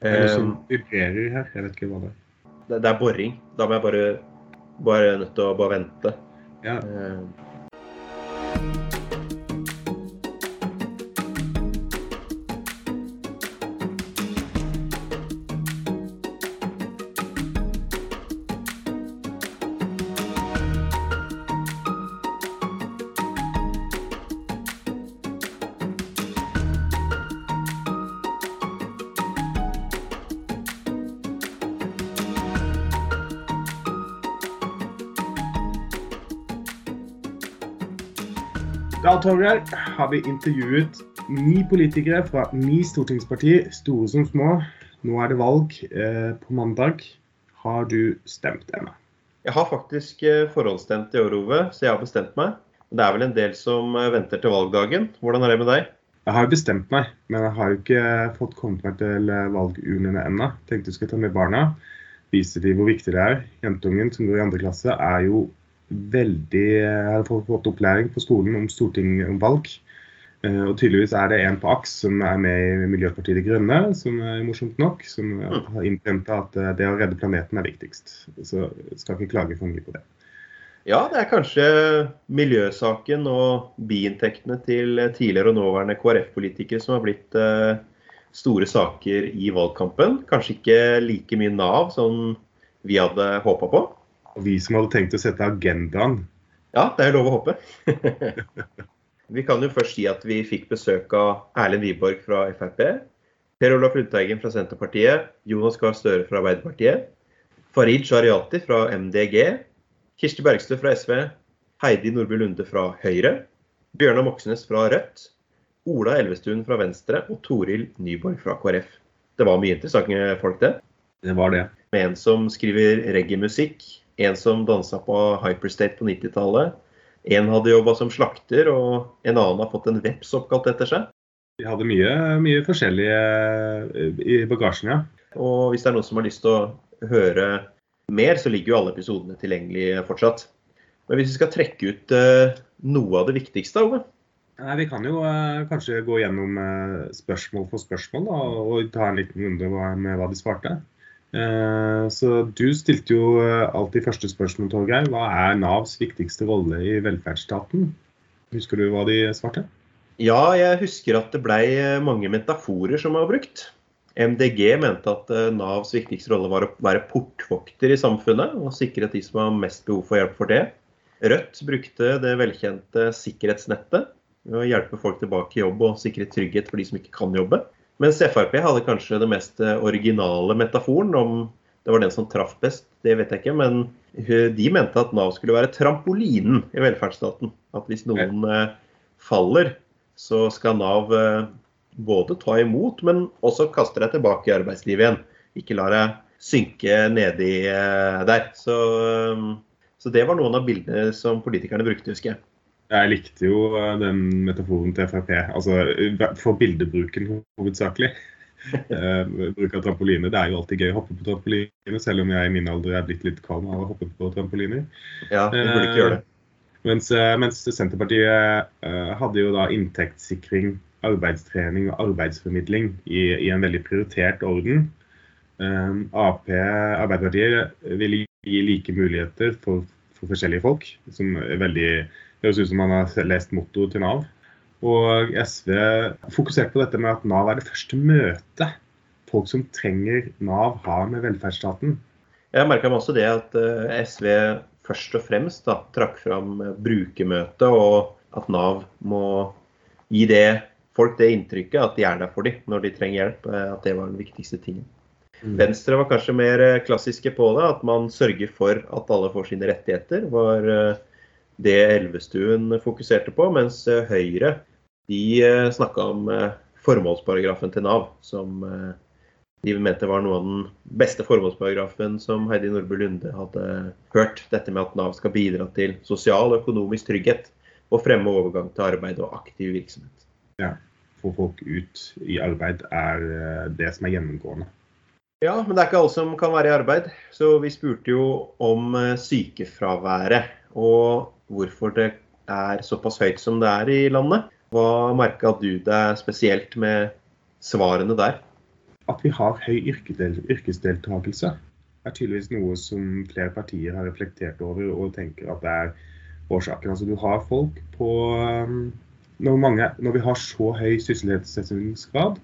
Det er noe som Eh, vibrerer her. Jeg vet ikke hva det er. det, det er boring. Da må jeg bare, bare nødt til å bare vente. Ja. Eh, Da, Torgeir, har vi intervjuet ni politikere fra ni stortingspartier, store som små. Nå er det valg eh, på mandag. Har du stemt ennå? Jeg har faktisk eh, forhåndsstemt i år, Ove, så jeg har bestemt meg. Det er vel en del som eh, venter til valgdagen. Hvordan er det med deg? Jeg har bestemt meg, men jeg har ikke fått kommet meg til valgurnene ennå. Tenkte jeg skulle ta med barna, vise dem hvor viktig det er. Jentungen som går i andre klasse, er jo veldig jeg Har fått opplæring på skolen om storting om valg. Eh, Og tydeligvis er det en på AKS som er med i Miljøpartiet De Grønne, som er morsomt nok, som eh, har innprenta at eh, det å redde planeten er viktigst. Så skal ikke klage for mye på det. Ja, det er kanskje miljøsaken og biinntektene til tidligere og nåværende KrF-politikere som har blitt eh, store saker i valgkampen. Kanskje ikke like mye Nav som vi hadde håpa på. Og vi som hadde tenkt å sette agendaen Ja, det er lov å håpe. vi kan jo først si at vi fikk besøk av Erlend Wiborg fra Frp. Per Olaf Lundteigen fra Senterpartiet. Jonas Gahr Støre fra Arbeiderpartiet. Farid Shariati fra MDG. Kirsti Bergstø fra SV. Heidi Nordby Lunde fra Høyre. Bjørnar Moxnes fra Rødt. Ola Elvestuen fra Venstre og Toril Nyborg fra KrF. Det var mye interessante folk, det. Det var det. Med en som skriver reggae-musikk, en som dansa på Hyperstate på 90-tallet. En hadde jobba som slakter, og en annen har fått en veps oppkalt etter seg. Vi hadde mye, mye forskjellig eh, i bagasjen, ja. Og hvis det er noen som har lyst til å høre mer, så ligger jo alle episodene tilgjengelig fortsatt. Men hvis vi skal trekke ut eh, noe av det viktigste, Ove? Nei, Vi kan jo eh, kanskje gå gjennom spørsmål for spørsmål da, og ta en liten runde med hva de svarte. Eh, så Du stilte jo eh, alltid første spørsmål, Torgeir. Hva er Navs viktigste rolle i velferdsstaten? Husker du hva de svarte? Ja, jeg husker at det blei mange metaforer som var brukt. MDG mente at eh, Navs viktigste rolle var å være portvokter i samfunnet og sikre de som har mest behov for hjelp for det. Rødt brukte det velkjente sikkerhetsnettet å hjelpe folk tilbake i jobb og sikre trygghet for de som ikke kan jobbe. Mens Frp hadde kanskje det mest eh, originale metaforen. Om det var den som traff best, det vet jeg ikke. Men de mente at Nav skulle være trampolinen i velferdsstaten. At hvis noen eh, faller, så skal Nav eh, både ta imot, men også kaste deg tilbake i arbeidslivet igjen. Ikke la deg synke nedi der. Så, så det var noen av bildene som politikerne brukte, husker jeg. Jeg likte jo eh, den metaforen til Frp. Altså eh, for bildebruken hovedsakelig. Eh, bruk av trampoline. Det er jo alltid gøy å hoppe på trampoline, selv om jeg i min alder er blitt litt kvalm av å hoppe på trampoliner. Ja, vi burde ikke gjøre det. Mens, mens Senterpartiet uh, hadde jo da inntektssikring, arbeidstrening og arbeidsformidling i, i en veldig prioritert orden. Eh, Ap, Arbeiderpartiet ville gi like muligheter for, for forskjellige folk. som er veldig, høres ut som man har lest mottoet til Nav. Og SV fokuserte på dette med at Nav er det første møtet folk som trenger Nav, har med velferdsstaten. Jeg merka meg også det at eh, SV først og fremst da, trakk fram brukermøtet, og at Nav må gi det, folk det inntrykket at de er der for dem når de trenger hjelp. eh, At det var den viktigste tingen. Venstre var kanskje mer eh, klassiske på det. At man sørger for at alle får sine rettigheter, var det Elvestuen fokuserte på. Mens eh, Høyre de snakka om eh, formålsparagrafen til Nav, som eh, de mente var noe av den beste formålsparagrafen som Heidi Nordby Lunde hadde hørt. Dette med at Nav skal bidra til sosial og økonomisk trygghet og fremme overgang til arbeid og aktiv virksomhet. Ja, Få folk ut i arbeid er eh, det som er gjennomgående. Ja, men det er ikke alle som kan være i arbeid. Så vi spurte jo om eh, sykefraværet og hvorfor det er såpass høyt som det er i landet. Hva merka du deg spesielt med svarene der? at vi har høy yrkesdeltakelse, er tydeligvis noe som flere partier har reflektert over og tenker at det er årsaken. Altså du har folk på um, når, mange, når vi har så høy sysselsettingsgrad,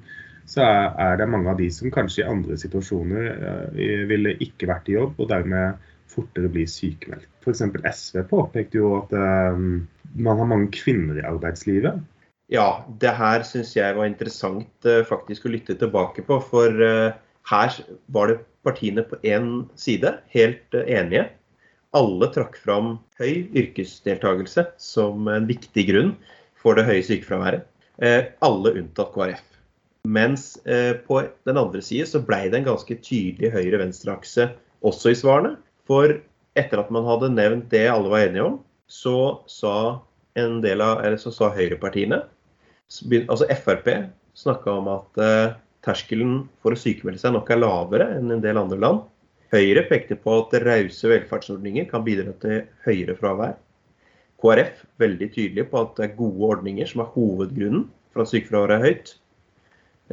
så er det mange av de som kanskje i andre situasjoner uh, ville ikke vært i jobb, og dermed fortere blir sykemeldt. F.eks. SV påpekte jo at um, man har mange kvinner i arbeidslivet. Ja, det her syns jeg var interessant uh, faktisk å lytte tilbake på. For uh, her var det partiene på én side helt enige. Alle trakk fram høy yrkesdeltakelse som en viktig grunn for det høye sykefraværet. Alle unntatt KrF. Mens på den andre side så ble det en ganske tydelig høyre-venstre-akse også i svarene. For etter at man hadde nevnt det alle var enige om, så sa en del av, eller så sa høyrepartiene, altså Frp, snakka om at eh, terskelen for å sykemelde seg nok er lavere enn en del andre land. Høyre pekte på at rause velferdsordninger kan bidra til høyere fravær. KrF veldig tydelig på at det er gode ordninger som er hovedgrunnen for at sykefraværet er høyt.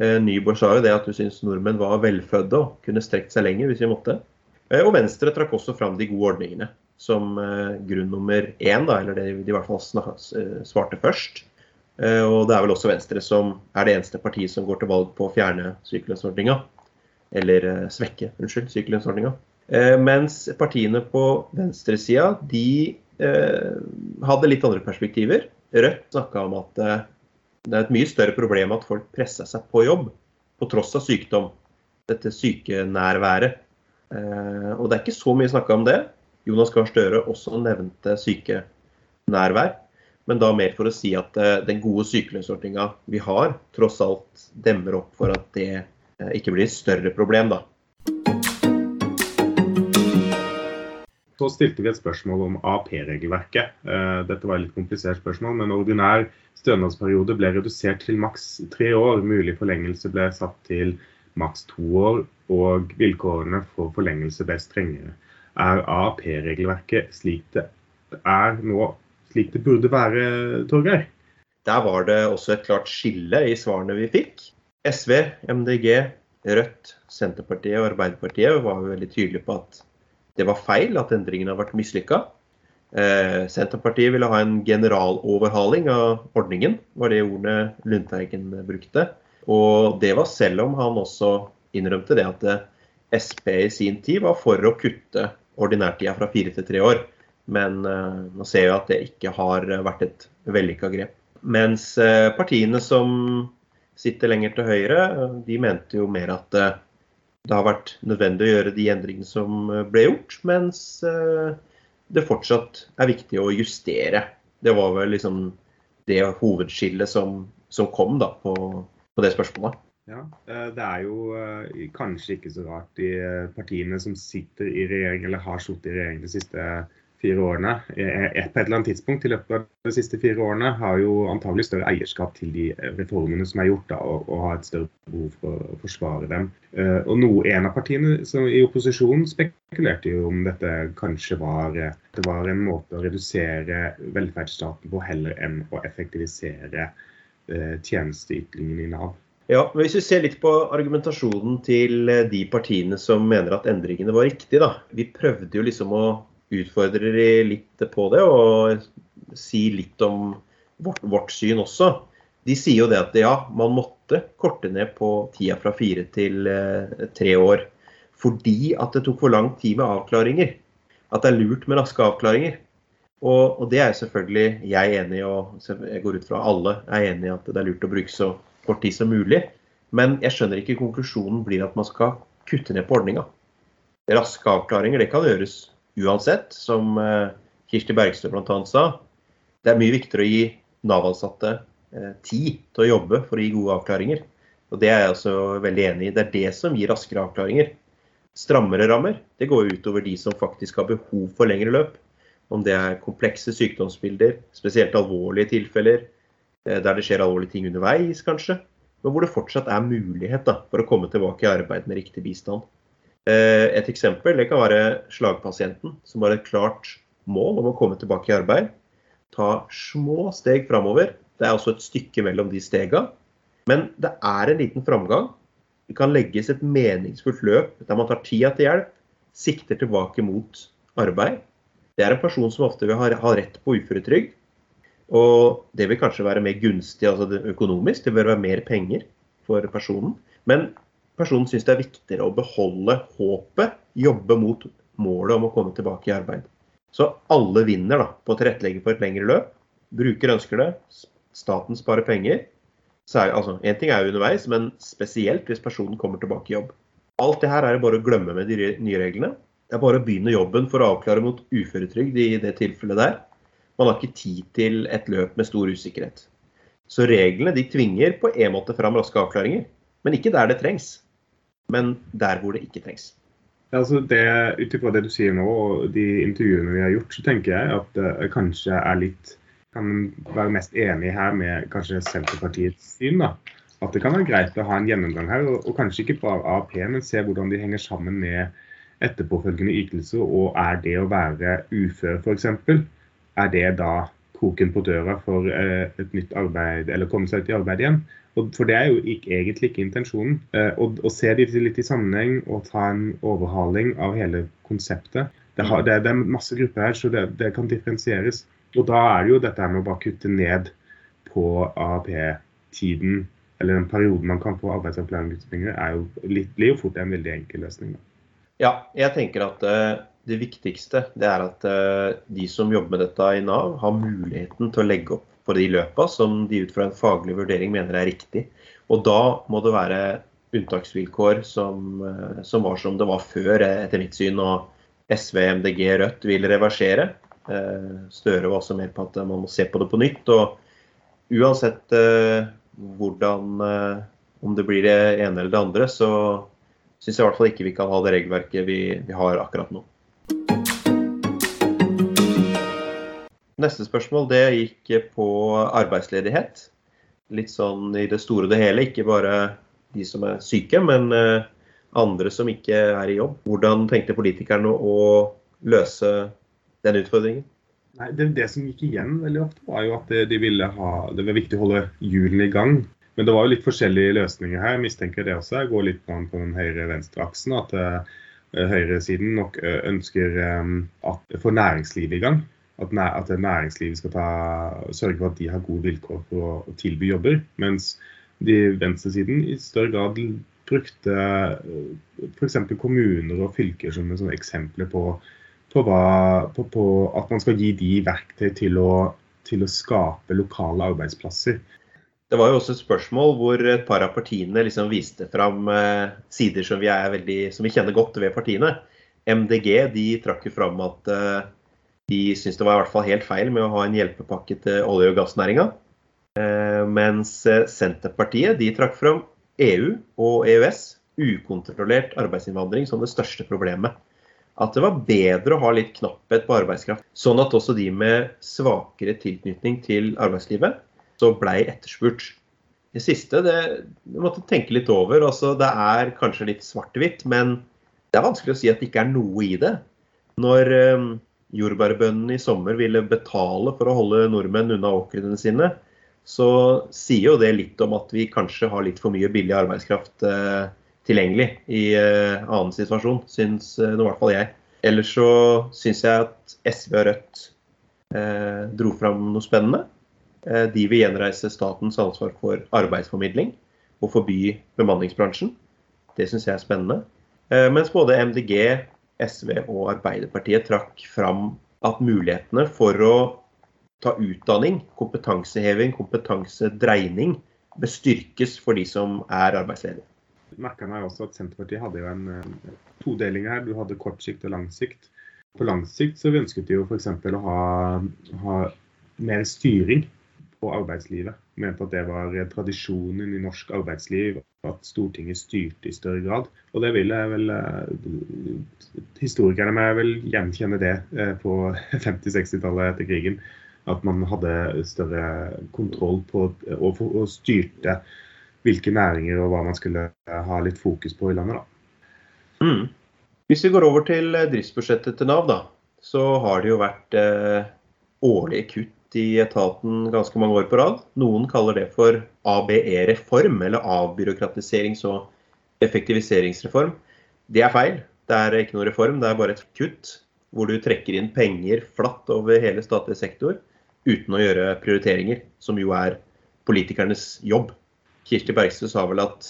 Eh, Nyborg sa jo det at du syns nordmenn var velfødde og kunne strekt seg lenger hvis vi måtte. Eh, og Venstre trakk også fram de gode ordningene som eh, grunn nummer én, da, eller det de i hvert fall svarte først. Og det er vel også Venstre som er det eneste partiet som går til valg på å fjerne sykelønnsordninga. Eller svekke, unnskyld, sykelønnsordninga. Mens partiene på venstresida de Eh, hadde litt andre perspektiver. Rødt snakka om at eh, det er et mye større problem at folk presser seg på jobb på tross av sykdom. Dette sykenærværet. Eh, og det er ikke så mye snakka om det. Jonas Gahr Støre også nevnte sykenærvær. Men da mer for å si at den gode sykelønnsordninga vi har, tross alt demmer opp for at det ikke blir et større problem, da. Så stilte vi et spørsmål om AAP-regelverket. Eh, dette var et litt komplisert spørsmål, men ordinær stønadsperiode ble redusert til maks tre år. Mulig forlengelse ble satt til maks to år, og vilkårene for forlengelse ble strengere. Er AAP-regelverket slik det er nå, slik det burde være, Torgeir? Der var det også et klart skille i svarene vi fikk. SV, MDG, Rødt, Senterpartiet og Arbeiderpartiet var veldig tydelige på at det var feil at endringen har vært mislykka. Eh, Senterpartiet ville ha en generaloverhaling av ordningen, var det ordene Lundteigen brukte. Og det var selv om han også innrømte det at eh, Sp i sin tid var for å kutte ordinærtida fra fire til tre år. Men eh, nå ser vi at det ikke har vært et vellykka grep. Mens eh, partiene som sitter lenger til høyre, de mente jo mer at det har vært nødvendig å gjøre de endringene som ble gjort, mens det fortsatt er viktig å justere. Det var vel liksom det hovedskillet som, som kom da på, på, det spørsmålet. Ja, eh, Det er jo kanskje ikke så rart de partiene som sitter i regjering eller har sittet i regjering de siste fire årene, et på et eller annet tidspunkt i løpet av de siste fire årene, har jo antagelig større eierskap til de reformene som er gjort, da, og, og har et større behov for å forsvare dem. Eh, og noe, En av partiene i opposisjonen spekulerte jo om dette kanskje var, det var en måte å redusere velferdsstaten på, heller enn å effektivisere eh, tjenesteytingen i Nav. Ja, men Hvis vi ser litt på argumentasjonen til de partiene som mener at endringene var riktige, da. Vi prøvde jo liksom å utfordre de litt på det og si litt om vårt, vårt, syn også. De sier jo det at ja, man måtte korte ned på tida fra fire til eh, tre år. Fordi at det tok for lang tid med avklaringer. At det er lurt med raske avklaringer. Og, og det er selvfølgelig jeg enig i, og jeg går ut fra alle er enig i at det er lurt å bruke så kort tid som mulig. Men jeg skjønner ikke konklusjonen blir at man skal kutte ned på ordninga. Raske avklaringer det kan gjøres uansett, som eh, Kirsti Bergstø bl.a. sa. Det er mye viktigere å gi Nav-ansatte eh, tid til å jobbe for å gi gode avklaringer. Og Det er jeg også veldig enig i. Det er det som gir raskere avklaringer. Strammere rammer det går utover de som faktisk har behov for lengre løp. Om det er komplekse sykdomsbilder, spesielt alvorlige tilfeller, eh, der det skjer alvorlige ting underveis kanskje, men hvor det fortsatt er mulighet da, for å komme tilbake i arbeid med riktig bistand. Eh, et eksempel det kan være slagpasienten som har et klart mål om å komme tilbake i arbeid. Ta små steg framover. Det er også et stykke mellom de stega. Men det er en liten framgang. det kan legges et meningsfullt løp der man tar tida til hjelp, sikter tilbake mot arbeid. Det er en person som ofte vil ha, ha rett på uføretrygd. Og det vil kanskje være mer gunstig altså økonomisk, det bør være mer penger for personen. Men personen syns det er viktigere å beholde håpet, jobbe mot målet om å komme tilbake i arbeid. Så alle vinner da, på å tilrettelegge for et lengre løp. Bruker ønsker det, staten sparer penger. Er, altså, ting er jo underveis, men spesielt hvis personen kommer tilbake i jobb. Alt det her er det bare å glemme med de nye reglene. Det er bare å begynne jobben for å avklare mot uføretrygd i det tilfellet der. Man har ikke tid til et løp med stor usikkerhet. Så reglene de tvinger på en måte fram raske avklaringer, men ikke der det trengs. Men der hvor det ikke trengs. Altså Ut ifra det du sier nå og de intervjuene vi har gjort, så tenker jeg at det kanskje er litt kan være mest enig her med kanskje Senterpartiets syn. da, At det kan være greit å ha en gjennomgang her, og, og kanskje ikke bare AAP, men se hvordan de henger sammen med etterpåfølgende ytelser. Og er det å være ufør f.eks., er det da kroken på døra for eh, et nytt arbeid, eller komme seg ut i arbeid igjen? Og for det er jo ikke, egentlig ikke intensjonen. Eh, å, å, se disse litt i sammenheng og ta en overhaling av hele konseptet. Det, har, det, det er masse grupper her, så det, det kan differensieres. Og da er det jo dette med å bare kutte ned på AAP-tiden, eller den perioden man kan få arbeidsavklaringspenger, er blir jo fort en veldig enkel løsning. Da. Ja, jeg tenker at uh, det viktigste det er at uh, de som jobber med dette i Nav, har muligheten til å legge opp for de løpa som de ut fra en faglig vurdering mener er riktig. Og da må det være unntaksvilkår som, uh, som var som det var før, etter mitt syn. Og SV, MDG, Rødt vil reversere. Eh, Støre var også mer på at man må se på det på nytt. og Uansett eh, hvordan eh, Om det blir det ene eller det andre, så syns jeg i hvert fall ikke vi kan ha det regelverket vi, vi har akkurat nå. Neste spørsmål det gikk på arbeidsledighet. Litt sånn i det store og det hele, ikke bare de som er syke, men andre som ikke er i jobb. Hvordan tenkte politikerne å løse den utfordringen? Nei, det, det, som gikk igjen veldig ofte, var jo at de ville ha, det var viktig å holde hjulene i gang. Men det var jo litt forskjellige løsninger her. Jeg mistenker det også. Jeg går litt på den høyre-venstre-aksen. At uh, høyresiden nok uh, ønsker um, at få næringslivet i gang. At, nær, at næringslivet skal ta, sørge for at de har gode vilkår for å, tilby jobber. Mens de venstresiden i større grad brukte f.eks. kommuner og fylker som eksempler på på, hva, på, på, at man skal gi de verktøy til å, til å skape lokale arbeidsplasser. Det var jo også et spørsmål hvor et par av partiene liksom viste fram eh, sider som vi, veldig, som vi, kjenner godt ved partiene. MDG de trakk jo fram at eh, de syntes det var i hvert fall helt feil med å ha en hjelpepakke til olje- og gassnæringa. Eh, mens Senterpartiet de trakk fram EU og EØS, ukontrollert arbeidsinnvandring, som det største problemet at det var bedre å ha litt knapphet på arbeidskraft. Sånn at også de med svakere tilknytning til arbeidslivet så blei etterspurt. Det siste det, det måtte tenke litt over. altså Det er kanskje litt svart-hvitt, men det er vanskelig å si at det ikke er noe i det. Når um, jordbærbøndene i sommer ville betale for å holde nordmenn unna åkrene sine, så sier jo det litt om at vi kanskje har litt for mye billig arbeidskraft. Uh, tilgjengelig i uh, annen situasjon, syns uh, i hvert fall jeg. Ellers så syns jeg at SV og Rødt dro fram noe spennende. De vil gjenreise statens ansvar for arbeidsformidling og forby bemanningsbransjen. Det syns jeg er spennende. mens både MDG, SV og Arbeiderpartiet trakk fram at mulighetene for å ta utdanning, kompetanseheving, kompetansedreining, bør styrkes for de som er arbeidsledige merka meg også at Senterpartiet hadde jo en uh, todeling her. Du hadde kort sikt og lang sikt. På lang sikt så ønsket de jo f.eks. å ha, ha, mer styring på arbeidslivet. Mente at det var tradisjonen i norsk arbeidsliv, at Stortinget styrte i større grad. Og det vil jeg vel uh, Historikerne meg vel gjenkjenne det uh, på 50-60-tallet etter krigen. At man hadde større kontroll på og, og styrte hvilke næringer og hva man skulle ha litt fokus på i landet. da. Mm. Hvis vi går over til eh, driftsbudsjettet til Nav, da, så har det jo vært eh, årlige kutt i etaten ganske mange år på rad. Noen kaller det for ABE-reform, eller avbyråkratiserings- og effektiviseringsreform. Det er feil. Det er ikke noe reform, det er bare et kutt hvor du trekker inn penger flatt over hele statlig sektor uten å gjøre prioriteringer, som jo er politikernes jobb. Kirsti Bergstø sa vel at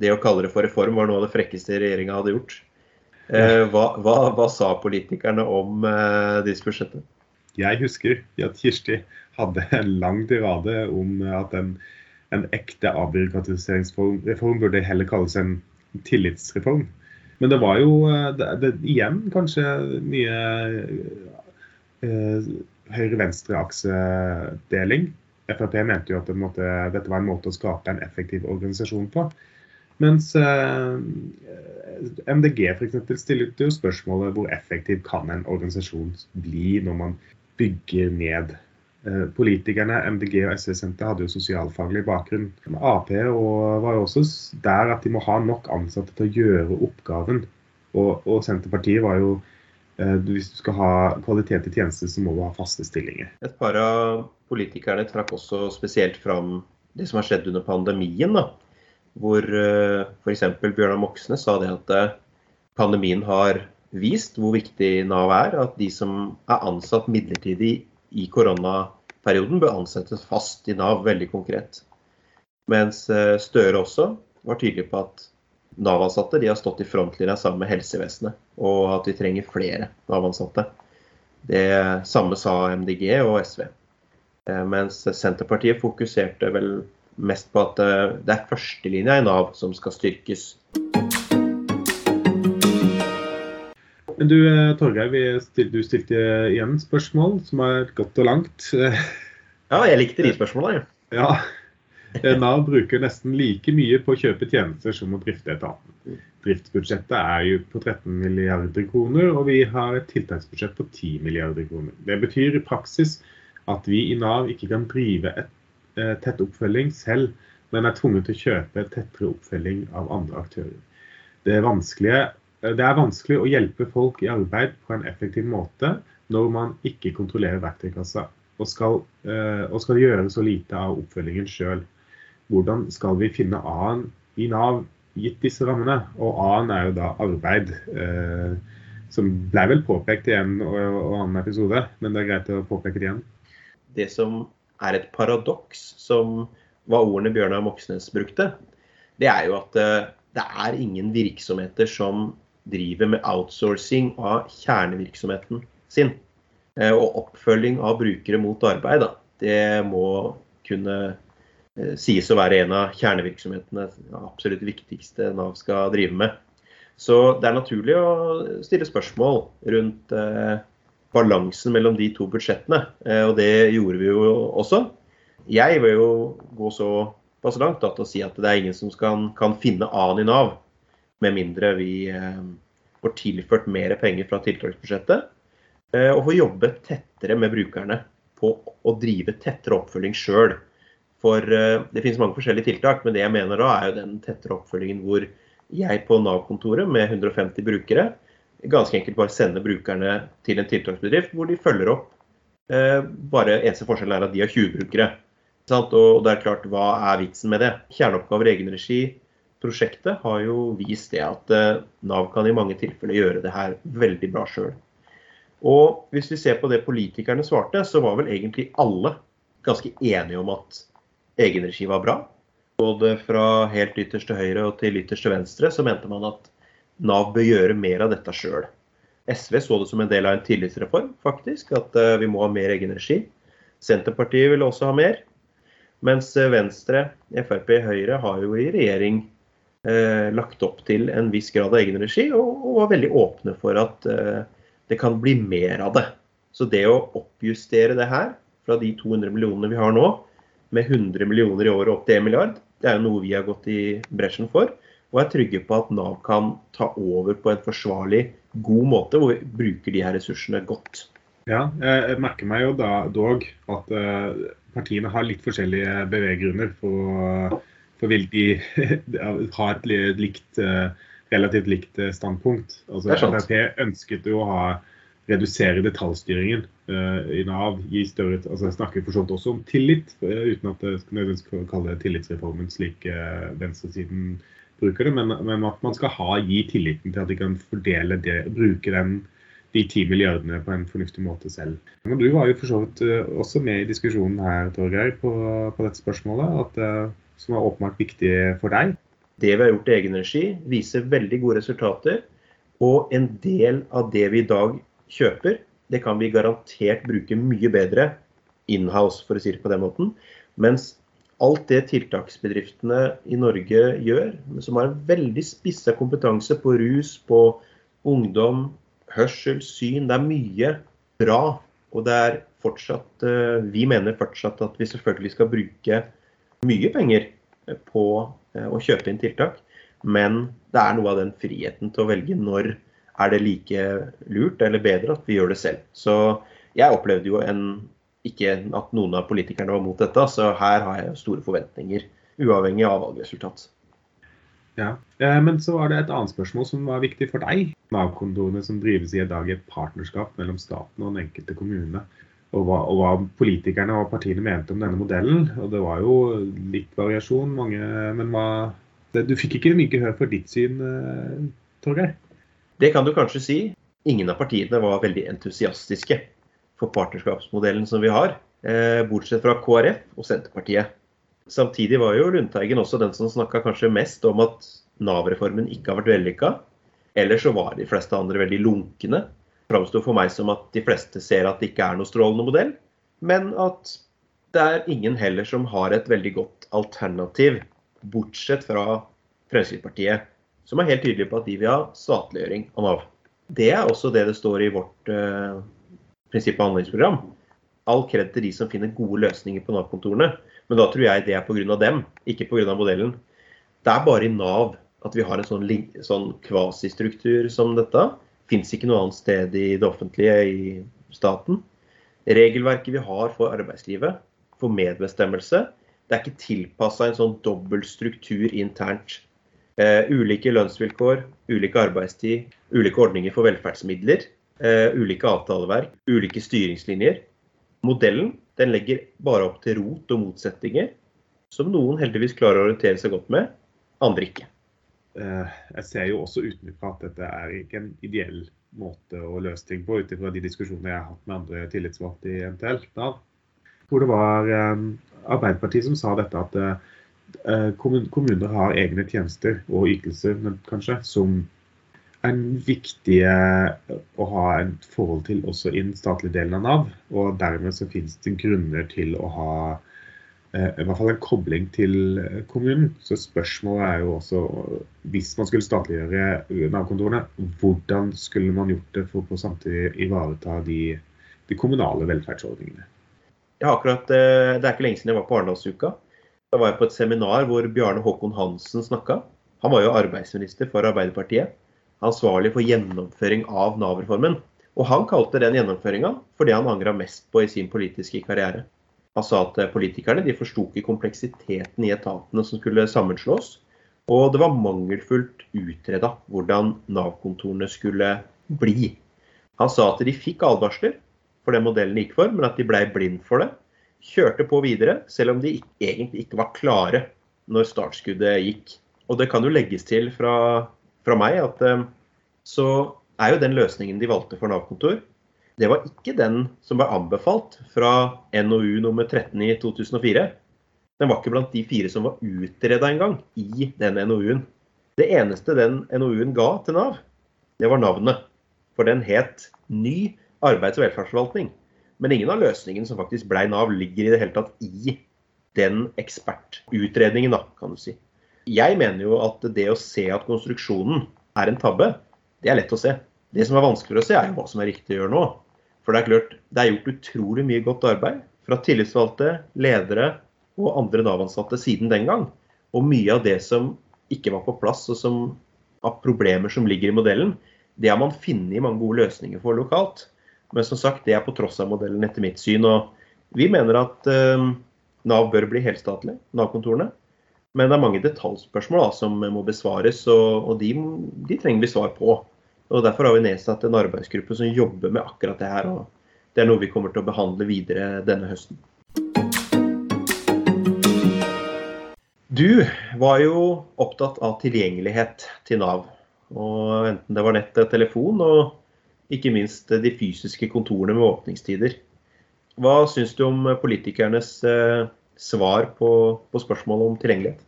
det å kalle det for reform var noe av det frekkeste regjeringa hadde gjort. Eh, hva, hva, hva, sa politikerne om eh, disse budsjettene? Jeg husker at Kirsti hadde en lang tirade om at en, en ekte avbyråkratiseringsreform burde heller kalles en tillitsreform. Men det var jo eh, det, det, igjen kanskje mye eh, høyre-venstre-aksedeling. Frp mente jo at det måtte, dette var en måte å skape en effektiv organisasjon på. Mens eh, MDG f.eks. stilte jo spørsmålet hvor effektiv kan en organisasjon bli når man bygger ned. Eh, politikerne MDG og SV Senter hadde jo sosialfaglig bakgrunn. Ap var jo også der at de må ha nok ansatte til å gjøre oppgaven. Og, og Senterpartiet var jo eh, hvis du skal ha kvalitet i tjeneste, så må du ha faste stillinger. Et par av politikerne trakk også spesielt fram det som har skjedd under pandemien. da hvor eh, f.eks. Bjørnar Moxnes sa det at eh, pandemien har vist hvor viktig Nav er. At de som er ansatt midlertidig i koronaperioden, bør ansettes fast i Nav, veldig konkret. Mens eh, Støre også var tydelig på at Nav-ansatte har stått i frontlinja sammen med helsevesenet, og at vi trenger flere Nav-ansatte. Det samme sa MDG og SV. Mens Senterpartiet fokuserte vel mest på at eh, det er førstelinja i Nav som skal styrkes. Men du eh, Torgeir, du stilte igjen spørsmål som er godt og langt. Ja, jeg likte de spørsmåla, jo. Ja. Nav bruker nesten like mye på å kjøpe tjenester som å drifte etaten. Driftsbudsjettet er jo på 13 milliarder kroner, og vi har et tiltaksbudsjett på 10 milliarder kroner. Det betyr i praksis at vi i Nav ikke kan drive et et tett oppfølging selv, men er tvunget til å kjøpe tettere oppfølging av andre aktører. Det eh, det er vanskelig å hjelpe folk i arbeid på en effektiv måte når man ikke kontrollerer verktøykassa og skal, eh, og skal gjøre så lite av oppfølgingen sjøl. Hvordan skal vi finne A-en i Nav gitt disse rammene? Og A-en er jo da arbeid. Som ble vel påpekt i en og annen episode, men det er greit å påpeke det igjen. Det som er et paradoks, som var ordene Bjørnar Moxnes brukte, det er jo at eh, det er ingen virksomheter som driver med outsourcing av kjernevirksomheten sin. Eh, og oppfølging av brukere mot arbeid, da, det må kunne eh, sies å være en av kjernevirksomhetene, absolutt viktigste Nav skal drive med. Så det er naturlig å stille spørsmål rundt balansen mellom de to budsjettene. Eh, og det gjorde vi jo også. Jeg vil jo gå så pass langt da, å si at det er ingen som kan finne A-en i Nav, med mindre vi eh, får tilført mer penger fra tiltaksbudsjettet. Eh, og får jobbe tettere med brukerne på å drive tettere oppfølging sjøl. For det finnes mange forskjellige tiltak, men det jeg mener da er jo den tettere oppfølgingen hvor jeg på Nav-kontoret med 150 brukere ganske enkelt bare sender brukerne til en tiltaksbedrift hvor de følger opp. Eh, bare Eneste forskjell er at de har 20 brukere. Og det er klart, Hva er vitsen med det? Kjerneoppgaver i egenregi. Prosjektet har jo vist det at eh, Nav kan i mange tilfeller gjøre det her veldig bra sjøl. Og hvis vi ser på det politikerne svarte, så var vel egentlig alle ganske enige om at egenregi var bra. Både fra helt ytterst til høyre og til ytterst til venstre så mente man at Nav bør gjøre mer av dette sjøl. SV så det som en del av en tillitsreform, faktisk, at uh, vi må ha mer egenregi. Senterpartiet vil også ha mer. Mens eh, Venstre, Frp, Høyre har jo i regjering lagt opp til en viss grad av egenregi, og, og var veldig åpne for at uh, det kan bli mer av det. Så det å oppjustere det her fra de 200 millionene vi har nå, med 100 millioner i året opp til 1 milliard, det er jo noe vi har gått i bresjen for og er trygge på at Nav kan ta over på en forsvarlig, god måte, hvor vi bruker de her ressursene godt. Ja, jeg merker meg jo da dog at uh, partiene har litt forskjellige beveggrunner for, for vil de ha et likt, uh, relativt likt uh, standpunkt. Altså, Frp ønsket jo å ha redusere detaljstyringen uh, i Nav. gi større, altså Jeg snakker for så også om tillit, uh, uten at jeg skal kalle det tillitsreformen slik uh, venstresiden bruker det, men, men, at man skal ha, gi tilliten til at de kan fordele det, bruke den, de ti milliardene på en fornuftig måte selv. Men du var jo for så vidt også med i diskusjonen her, Torgeir, på, på dette spørsmålet, at, som er åpenbart viktig for deg. Det vi har gjort i egen regi, viser veldig gode resultater. Og en del av det vi i dag kjøper, det kan vi garantert bruke mye bedre inhouse, for å si det på den måten. Mens alt det tiltaksbedriftene i Norge gjør, som har en veldig spissa kompetanse på rus, på ungdom, hørsel, syn, det er mye bra. Og det er fortsatt eh, Vi mener fortsatt at vi selvfølgelig skal bruke mye penger på eh, å kjøpe inn tiltak. Men det er noe av den friheten til å velge når er det like lurt eller bedre at vi gjør det selv. Så jeg opplevde jo en ikke at noen av politikerne var mot dette, så her har jeg store forventninger, uavhengig av valgresultat. Ja, eh, Men så var det et annet spørsmål som var viktig for deg. Nav-kontorene som drives i dag i et partnerskap mellom staten og den enkelte kommune. Og hva, og hva, politikerne og partiene mente om denne modellen. Og det var jo litt variasjon, mange, men hva, det, du fikk ikke mye gehør for ditt syn, eh, Torgeir? Det kan du kanskje si. Ingen av partiene var veldig entusiastiske for partnerskapsmodellen som vi har, eh, bortsett fra KrF og Senterpartiet. Samtidig var jo Lundteigen også den som snakka kanskje mest om at Nav-reformen ikke har vært vellykka. Ellers så var de fleste andre veldig lunkne. Framsto for meg som at de fleste ser at det ikke er noe strålende modell, men at det er ingen heller som har et veldig godt alternativ, bortsett fra Fremskrittspartiet, som er helt tydelig på at de vil ha statliggjøring av Nav. Det er også det det står i vårt eh, prinsipp- og handlingsprogram. All kred til de som finner gode løsninger på Nav-kontorene. Men da tror jeg det er pga. dem, ikke pga. modellen. Det er bare i Nav at vi har en sånn, sånn kvasistruktur som dette. Fins ikke noe annet sted i det offentlige, i staten. Regelverket vi har for arbeidslivet, for medbestemmelse, det er ikke tilpassa en sånn dobbel struktur internt. Eh, ulike lønnsvilkår, ulike arbeidstid, ulike ordninger for velferdsmidler. eh, ulike avtaleverk, ulike styringslinjer. Modellen den legger bare opp til rot og motsetninger, som noen heldigvis klarer å orientere seg godt med, andre ikke. Uh, jeg ser jo også utenfra at dette er ikke en ideell måte å løse ting på, ut ifra de diskusjonene jeg har hatt med andre tillitsvalgte i NTL. Da. Hvor det var um, Arbeiderpartiet som sa dette at uh, kommuner har egne tjenester og ytelser kanskje, som er viktige å ha et forhold til også i den statlige delen av Nav. Og dermed så finnes det grunner til å ha eh, i hvert fall en kobling til kommunen. Så spørsmålet er jo også, hvis man skulle statliggjøre Nav-kontorene, hvordan skulle man gjort det for å samtidig ivareta de, de kommunale velferdsordningene? Ja, akkurat, eh, Det er ikke lenge siden jeg var på Arendalsuka. Da var jeg på et seminar hvor Bjarne Håkon Hansen snakka. Han var jo arbeidsminister for Arbeiderpartiet ansvarlig for gjennomføring av Nav-reformen. Og han kalte den gjennomføringa for det han angra mest på i sin politiske karriere. Han sa at politikerne de forsto ikke kompleksiteten i etatene som skulle sammenslås. Og det var mangelfullt utreda hvordan Nav-kontorene skulle bli. Han sa at de fikk advarsler for den modellen de gikk for, men at de blei blind for det. Kjørte på videre, selv om de egentlig ikke var klare når startskuddet gikk. Og det kan jo legges til fra fra meg at eh, så er jo den løsningen de valgte for Nav-kontor, det var ikke den som ble anbefalt fra NOU nummer 13 i 2004. Den var ikke blant de fire som var utreda engang i den NOU-en. Det eneste den NOU-en ga til Nav, det var navnet. For den het Ny arbeids- og velferdsforvaltning. Men ingen av løsningene som faktisk blei Nav, ligger i det hele tatt i den ekspertutredningen, da, kan du si. Jeg mener jo at det å se at konstruksjonen er en tabbe, det er lett å se. Det som er vanskeligere å se, er jo hva som er riktig å gjøre nå. For det er klart, det er gjort utrolig mye godt arbeid fra tillitsvalgte, ledere og andre Nav-ansatte siden den gang. Og mye av det som ikke var på plass, og som av problemer som ligger i modellen, det har man funnet mange gode løsninger for lokalt. Men som sagt, det er på tross av modellen etter mitt syn. Og vi mener at eh, Nav bør bli helstatlig, Nav-kontorene. Men det er mange detaljspørsmål da, som må besvares, og, og de, de, trenger vi svar på. Og Derfor har vi nedsatt en arbeidsgruppe som jobber med akkurat det her. og Det er noe vi kommer til å behandle videre denne høsten. Du var jo opptatt av tilgjengelighet til Nav. Og enten det var nett, telefon og ikke minst de fysiske kontorene med åpningstider. Hva syns du om politikernes eh, svar på, på spørsmålet om tilgjengelighet?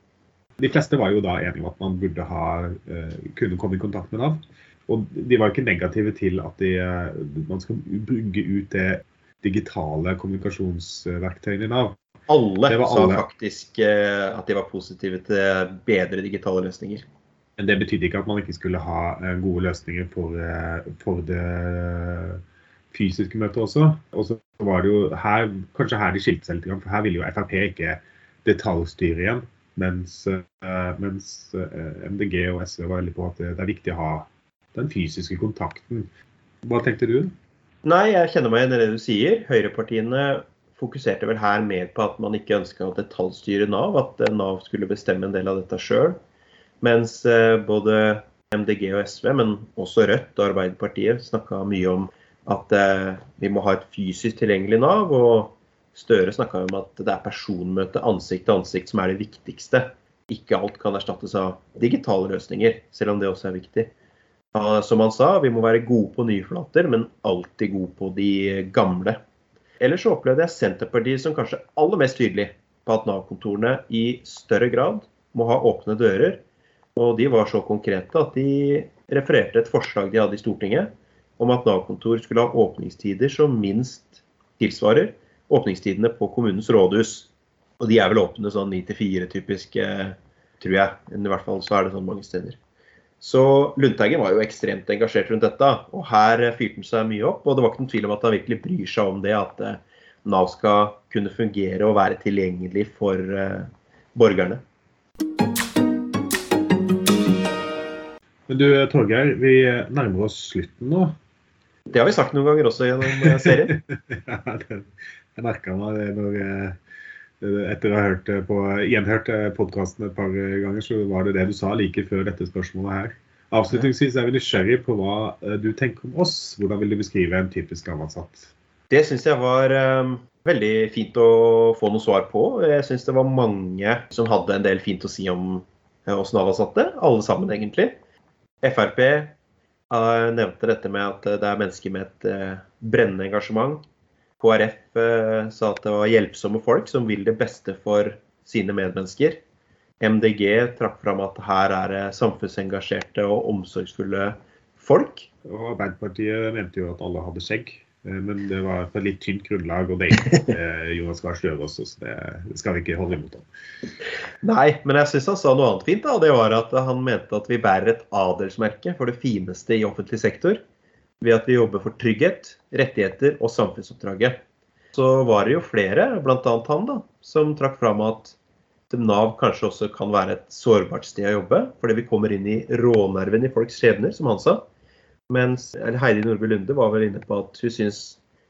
De fleste var jo da enige om at man burde ha, eh, kunne komme i kontakt med Nav. Og de var ikke negative til at de, eh, man skal bygge ut det digitale kommunikasjonsverktøyene i Nav. Alle sa alle. faktisk eh, at de var positive til bedre digitale løsninger. Men det betydde ikke at man ikke skulle ha eh, gode løsninger for, for det fysiske møtet også. Og så var det jo her, kanskje her de skilte seg litt, for her ville jo Frp ikke detaljstyre igjen. Mens, mens MDG og SV var veldig på at det er viktig å ha den fysiske kontakten. Hva tenkte du? Nei, jeg kjenner meg igjen i det du sier. Høyrepartiene fokuserte vel her mer på at man ikke ønska å detaljstyre Nav, at eh, Nav skulle bestemme en del av dette sjøl. Mens eh, både MDG og SV, men også Rødt og Arbeiderpartiet snakka mye om at eh, vi må ha et fysisk tilgjengelig Nav. Og Støre snakka om at det er personmøte ansikt til ansikt som er det viktigste. Ikke alt kan erstattes av digitale løsninger, selv om det også er viktig. Som han sa, vi må være gode på nye flater, men alltid gode på de gamle. Ellers så opplevde jeg Senterpartiet som kanskje aller mest tydelig på at Nav-kontorene i større grad må ha åpne dører. Og de var så konkrete at de refererte et forslag de hadde i Stortinget om at Nav-kontor skulle ha åpningstider som minst tilsvarer åpningstidene på kommunens rådhus. Og de er vel åpne sånn 9 til 4 typisk, eh, tror jeg. I hvert fall så er det sånn mange steder. Så Lundteigen var jo ekstremt engasjert rundt dette, og her fyrte han seg mye opp. Og det var ikke noen tvil om at han virkelig bryr seg om det, at eh, Nav skal kunne fungere og være tilgjengelig for uh, borgerne. Men du Torgeir, vi nærmer oss slutten nå. Det har vi sagt noen ganger også gjennom eh, serien. ja, det, jeg merka meg det når etter å ha hørt på, gjenhørt podkasten et par ganger, så var det det du sa like før dette spørsmålet her. Avslutningsvis er vi nysgjerrig på hva eh, du tenker om oss. Hvordan vil du beskrive en typisk Nav-ansatt? Det syns jeg var um, veldig fint å få noe svar på. Jeg syns det var mange som hadde en del fint å si om oss Nav-ansatte. Alle sammen, egentlig. Frp nevnte dette med at det er mennesker med et brennende engasjement KrF eh, sa at det var hjelpsomme folk som vil det beste for sine medmennesker. MDG trakk fram at her er det samfunnsengasjerte og omsorgsfulle folk. Og Arbeiderpartiet mente jo at alle hadde skjegg, eh, men det var på et litt tynt grunnlag. Og det gikk eh, Jonas Gahr Støre også, så det skal vi ikke holde imot ham. Nei, men jeg syns han sa noe annet fint. da, Det var at han mente at vi bærer et adelsmerke for det fineste i offentlig sektor ved at vi jobber for trygghet, rettigheter og samfunnsoppdraget. Så var det jo flere, bl.a. han, da, som trakk fram at Nav kanskje også kan være et sårbart sted å jobbe, fordi vi kommer inn i rånerven i folks skjebner, som han sa. Mens Heidi Nordby Lunde var vel inne på at hun syns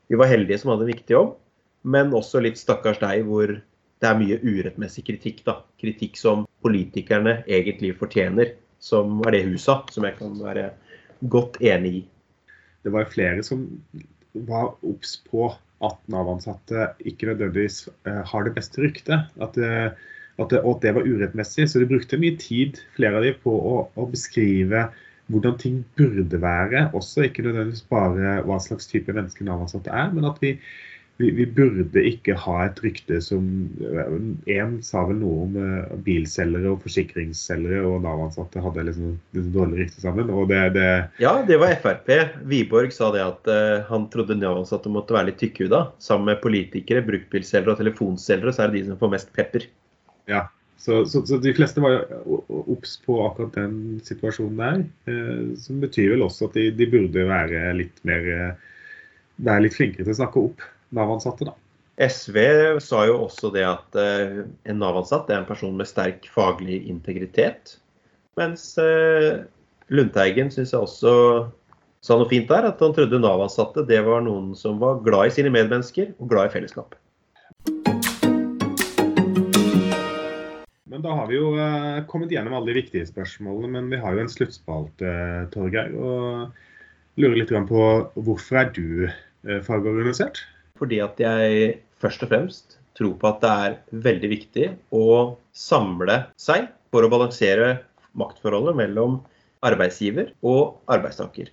vi var heldige som hadde en viktig jobb, men også litt stakkars deg, hvor det er mye urettmessig kritikk. da. Kritikk som politikerne egentlig fortjener, som er det hun sa, som jeg kan være godt enig i det var flere som var obs på at Nav-ansatte ikke nødvendigvis uh, har det beste ryktet. At, det, at, det, og at det var urettmessig. Så de brukte mye tid, flere av dem, på å, å, beskrive hvordan ting burde være. Også ikke nødvendigvis bare hva slags type mennesker Nav-ansatte er, men at vi, vi, vi, burde ikke ha et rykte som En sa vel noe om uh, bilselgere og forsikringsselgere og Nav-ansatte hadde liksom, liksom dårlig rykte sammen. og det, det, Ja, det var Frp. Wiborg sa det at uh, han trodde Nav-ansatte måtte være litt tykkhuda. Sammen med politikere, bruktbilselgere og telefonselgere, så er det de som får mest pepper. Ja, så, så, så, de fleste var obs på akkurat den situasjonen der. Eh, som betyr vel også at de, de burde være litt mer eh, være litt flinkere til å snakke opp Nav-ansatte, da. SV sa jo også det at uh, en Nav-ansatt er en person med sterk faglig integritet. Mens uh, Lundteigen syns jeg også sa noe fint der. At han trodde Nav-ansatte det var noen som var glad i sine medmennesker og glad i fellesskap. Men da har vi jo uh, kommet gjennom alle de viktige spørsmålene. Men vi har jo en sluttspalte, Torgeir. Og lurer litt på hvorfor er du fagorganisert? Fordi at jeg først og fremst tror på at det er veldig viktig å samle seg for å balansere maktforholdet mellom arbeidsgiver og arbeidstaker.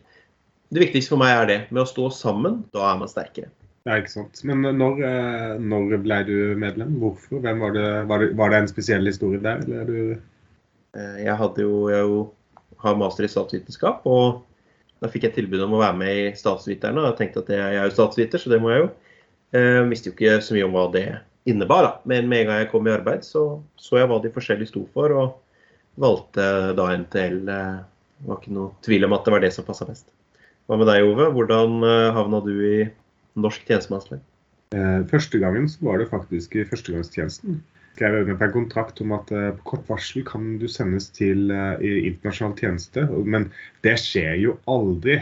Det viktigste for meg er det. Med å stå sammen, da er man sterkere. Ja, ikke sant. Men når, eh, når ble du medlem? Hvorfor? Var det, var, det, var, det, en spesiell historie der? Eller du... Eh, jeg hadde jo, jeg jo har master i statsvitenskap, og da fikk jeg tilbud om å være med i Statsviterne. Og jeg tenkte at jeg er jo statsviter, så det må jeg jo. Jeg eh, visste jo ikke så mye om hva det innebar, da. Men med en gang jeg kom i arbeid, så så jeg hva de forskjellige sto for, og valgte da NTL. Det var ikke noe tvil om at det var det som passa best. Hva med deg, Ove? Hvordan havna du i norsk tjenestemannslønn? Eh, første gangen så var det faktisk i førstegangstjenesten. Skrev med på en kontrakt om at eh, på kort varsel kan du sendes til internasjonal tjeneste. Men det skjer jo aldri.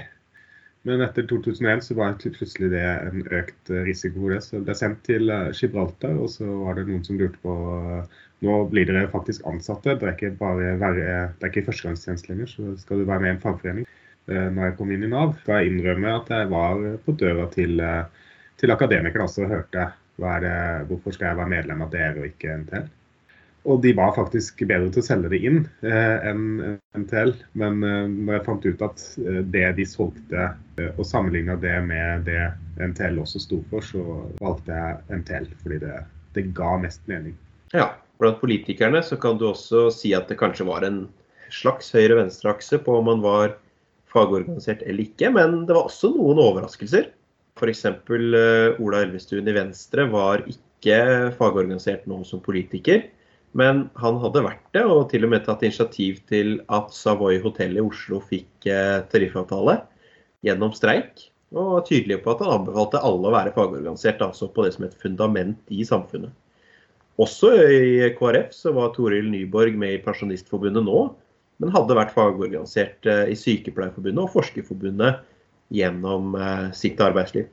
Men etter 2001 så var plutselig det en økt risiko for det. Så det ble sendt til Gibraltar, og så var det noen som lurte på Nå blir dere faktisk ansatte. Det er ikke bare være, det er ikke førstegangstjeneste lenger, så skal du være med i en fagforening. Eh, når jeg kom inn i Nav. Skal jeg innrømme at jeg var på døra til, eh, til akademikere også og hørte det, hvorfor skal jeg være medlem av dere og ikke NTL. Og de var faktisk bedre til å selge det inn eh, enn NTL. Men eh, når jeg fant ut at eh, det de solgte, eh, og sammenligna det med det NTL også sto for, så valgte jeg NTL fordi det, det ga mest mening. Ja, blant politikerne så kan du også si at det kanskje var en slags høyre-venstre-akse på om man var fagorganisert eller ikke, men det var også noen overraskelser. F.eks. Eh, Ola Elvestuen i Venstre var ikke fagorganisert nå som politiker. Men han hadde vært det, og til og med tatt initiativ til at Savoy hotell i Oslo fikk uh, tariffavtale gjennom streik. Og var tydelig på at han anbefalte alle å være fagorganisert, altså på det som et fundament i samfunnet. Også i KrF så var Toril Nyborg med i Pensjonistforbundet nå, men hadde vært fagorganisert eh, i Sykepleierforbundet og Forskerforbundet gjennom eh, sitt arbeidsliv.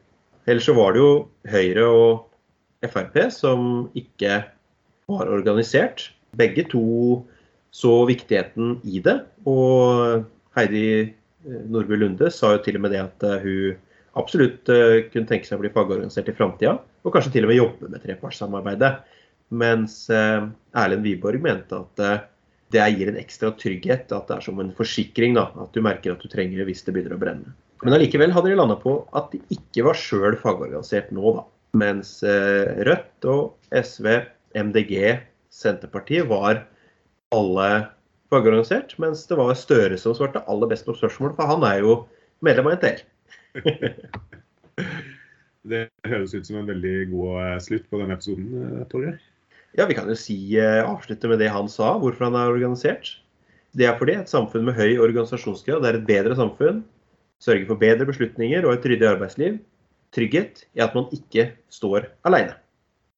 Ellers så var det jo Høyre og Frp som ikke var organisert. Begge to så viktigheten i det. Og Heidi eh, Nordby Lunde sa jo til og med det at hun absolutt kunne tenke seg å bli fagorganisert i framtida, og kanskje til og med jobbe med trepartssamarbeidet. Mens Erlend Wiborg mente at det gir en ekstra trygghet. At det er som en forsikring. da, At du merker at du trenger det hvis det begynner å brenne. Men allikevel hadde de landa på at de ikke var sjøl fagorganisert nå, da. Mens eh, Rødt og SV, MDG, Senterpartiet var alle fagorganisert. Mens det var Støre som svarte aller best på spørsmål, for han er jo medlem av NTL. det høres ut som en veldig god eh, slutt på denne episoden, eh, Torgeir. Ja, vi kan jo si, eh, avslutte med det han sa, hvorfor han er organisert. Det er fordi et samfunn med høy organisasjonsgrad er et bedre samfunn. Sørger for bedre beslutninger og et ryddig arbeidsliv. Trygghet i at man ikke står alene.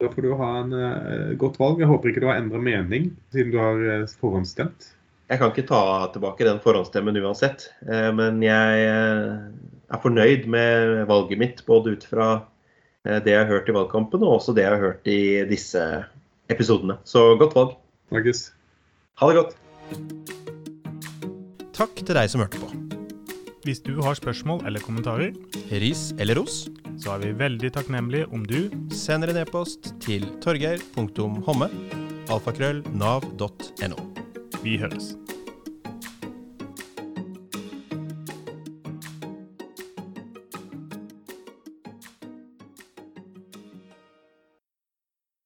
Da får du ha en uh, godt valg. Jeg håper ikke du har endra mening siden du har uh, forhåndsstemt. Jeg kan ikke ta tilbake den forhåndsstemmen uansett. Uh, men jeg er fornøyd med valget mitt, både ut fra det jeg har hørt i valgkampen, og også det jeg har hørt i disse episodene. Så godt valg. Snakkes. Ha det godt. Takk til deg som hørte på. Hvis du har spørsmål eller kommentarer, ris eller ros, så er vi veldig takknemlige om du sender en e-post til torgeir.homme alfakrøll nav.no. Vi høres.